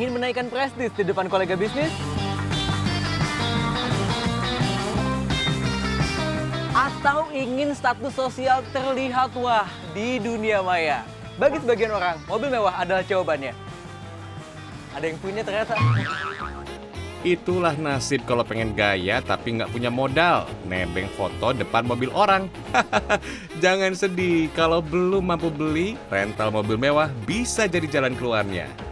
Ingin menaikkan prestis di depan kolega bisnis? Atau ingin status sosial terlihat wah di dunia maya? Bagi sebagian orang, mobil mewah adalah jawabannya. Ada yang punya ternyata. Itulah nasib kalau pengen gaya tapi nggak punya modal. Nebeng foto depan mobil orang. Jangan sedih, kalau belum mampu beli, rental mobil mewah bisa jadi jalan keluarnya.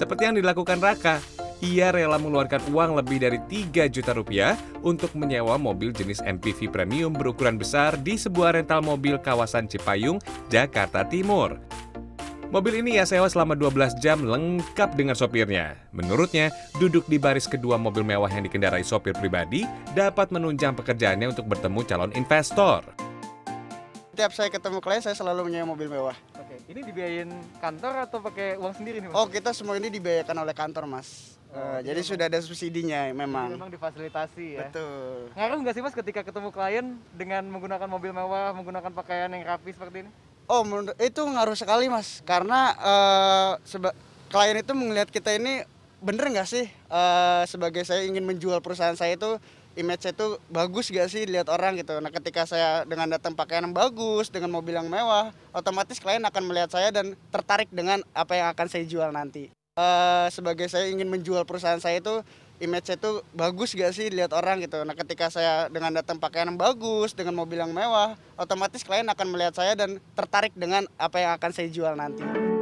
Seperti yang dilakukan Raka, ia rela mengeluarkan uang lebih dari 3 juta rupiah untuk menyewa mobil jenis MPV premium berukuran besar di sebuah rental mobil kawasan Cipayung, Jakarta Timur. Mobil ini ia sewa selama 12 jam lengkap dengan sopirnya. Menurutnya, duduk di baris kedua mobil mewah yang dikendarai sopir pribadi dapat menunjang pekerjaannya untuk bertemu calon investor. Tiap saya ketemu klien, saya selalu menyewa mobil mewah. Oke, ini dibiayain kantor atau pakai uang sendiri nih mas? Oh, kita semua ini dibiayakan oleh kantor, Mas. Eh, jadi sudah ada subsidinya memang. Memang difasilitasi ya. Betul. Ngaruh nggak sih mas ketika ketemu klien dengan menggunakan mobil mewah, menggunakan pakaian yang rapi seperti ini? Oh, menurut- itu ngaruh sekali, Mas. Karena seba- klien itu melihat kita ini bener nggak sih eh, sebagai saya ingin menjual perusahaan saya itu image itu bagus gak sih lihat orang gitu. Nah, ketika saya dengan datang pakaian yang bagus, dengan mobil yang mewah, otomatis klien akan melihat saya dan tertarik dengan apa yang akan saya jual nanti. Eh, sebagai saya ingin menjual perusahaan saya itu image saya itu bagus gak sih lihat orang gitu. Nah, ketika saya dengan datang pakaian yang bagus, dengan mobil yang mewah, otomatis klien akan melihat saya dan tertarik dengan apa yang akan saya jual nanti.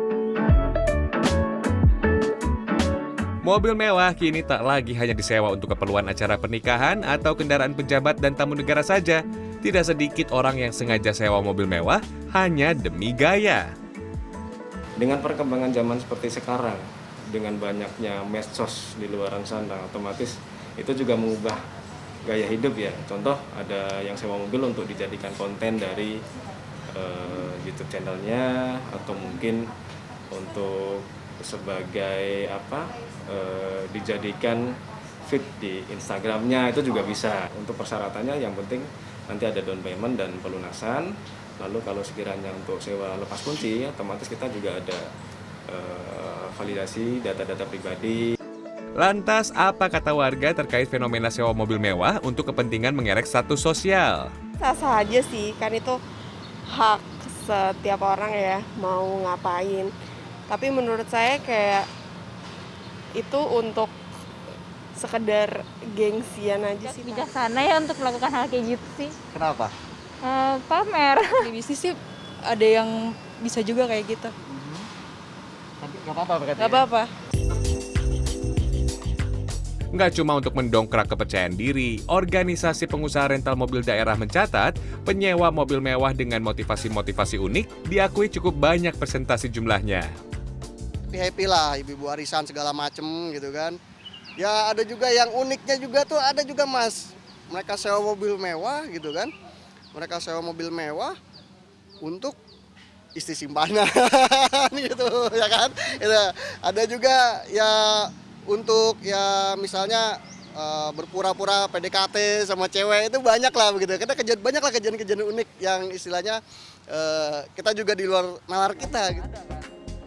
Mobil mewah kini tak lagi hanya disewa untuk keperluan acara pernikahan atau kendaraan pejabat dan tamu negara saja. Tidak sedikit orang yang sengaja sewa mobil mewah hanya demi gaya. dengan perkembangan zaman seperti sekarang dengan banyaknya medsos di luaran sana otomatis itu juga mengubah gaya hidup ya contoh ada yang sewa mobil untuk dijadikan konten dari eh, YouTube channelnya atau mungkin untuk sebagai apa eh, dijadikan feed di Instagramnya itu juga bisa. Untuk persyaratannya yang penting nanti ada down payment dan pelunasan. Lalu kalau sekiranya untuk sewa lepas kunci otomatis kita juga ada eh, validasi data-data pribadi. Lantas, apa kata warga terkait fenomena sewa mobil mewah untuk kepentingan mengerek status sosial? sah-sah aja sih kan itu hak setiap orang ya mau ngapain tapi menurut saya kayak itu untuk sekedar gengsian aja sih bijaksana ya untuk melakukan hal kayak gitu sih Kenapa? Eh, pamer di bisnis sih ada yang bisa juga kayak gitu Tapi nggak apa-apa berarti. nggak ya? apa-apa Nggak cuma untuk mendongkrak kepercayaan diri, organisasi pengusaha rental mobil daerah mencatat penyewa mobil mewah dengan motivasi-motivasi unik diakui cukup banyak persentase jumlahnya. Happy lah, ibu-ibu arisan segala macem gitu kan. Ya ada juga yang uniknya juga tuh ada juga mas. Mereka sewa mobil mewah gitu kan. Mereka sewa mobil mewah untuk istri simpanan gitu ya kan. Itu. Ada juga ya untuk ya misalnya eh, berpura-pura PDKT sama cewek itu banyak lah begitu. Karena kejadian banyak lah kejadian-kejadian unik yang istilahnya eh, kita juga di luar nalar kita gitu.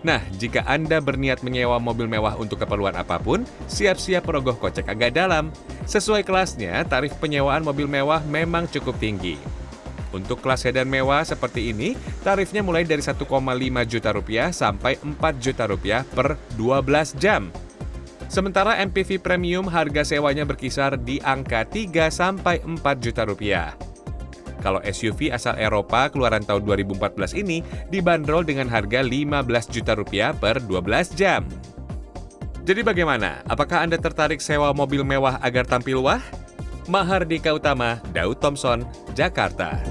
Nah, jika Anda berniat menyewa mobil mewah untuk keperluan apa pun, siap-siap merogoh kocek agak dalam. Sesuai kelasnya, tarif penyewaan mobil mewah memang cukup tinggi. Untuk kelas sedan mewah seperti ini, tarifnya mulai dari 1,5 juta rupiah sampai 4 juta rupiah per 12 jam. Sementara MPV premium harga sewanya berkisar di angka 3 sampai 4 juta rupiah. Kalau SUV asal Eropa keluaran tahun 2014 ini dibanderol dengan harga 15 juta rupiah per 12 jam. Jadi bagaimana? Apakah Anda tertarik sewa mobil mewah agar tampil wah? Mahardika Utama, Daud Thompson, Jakarta.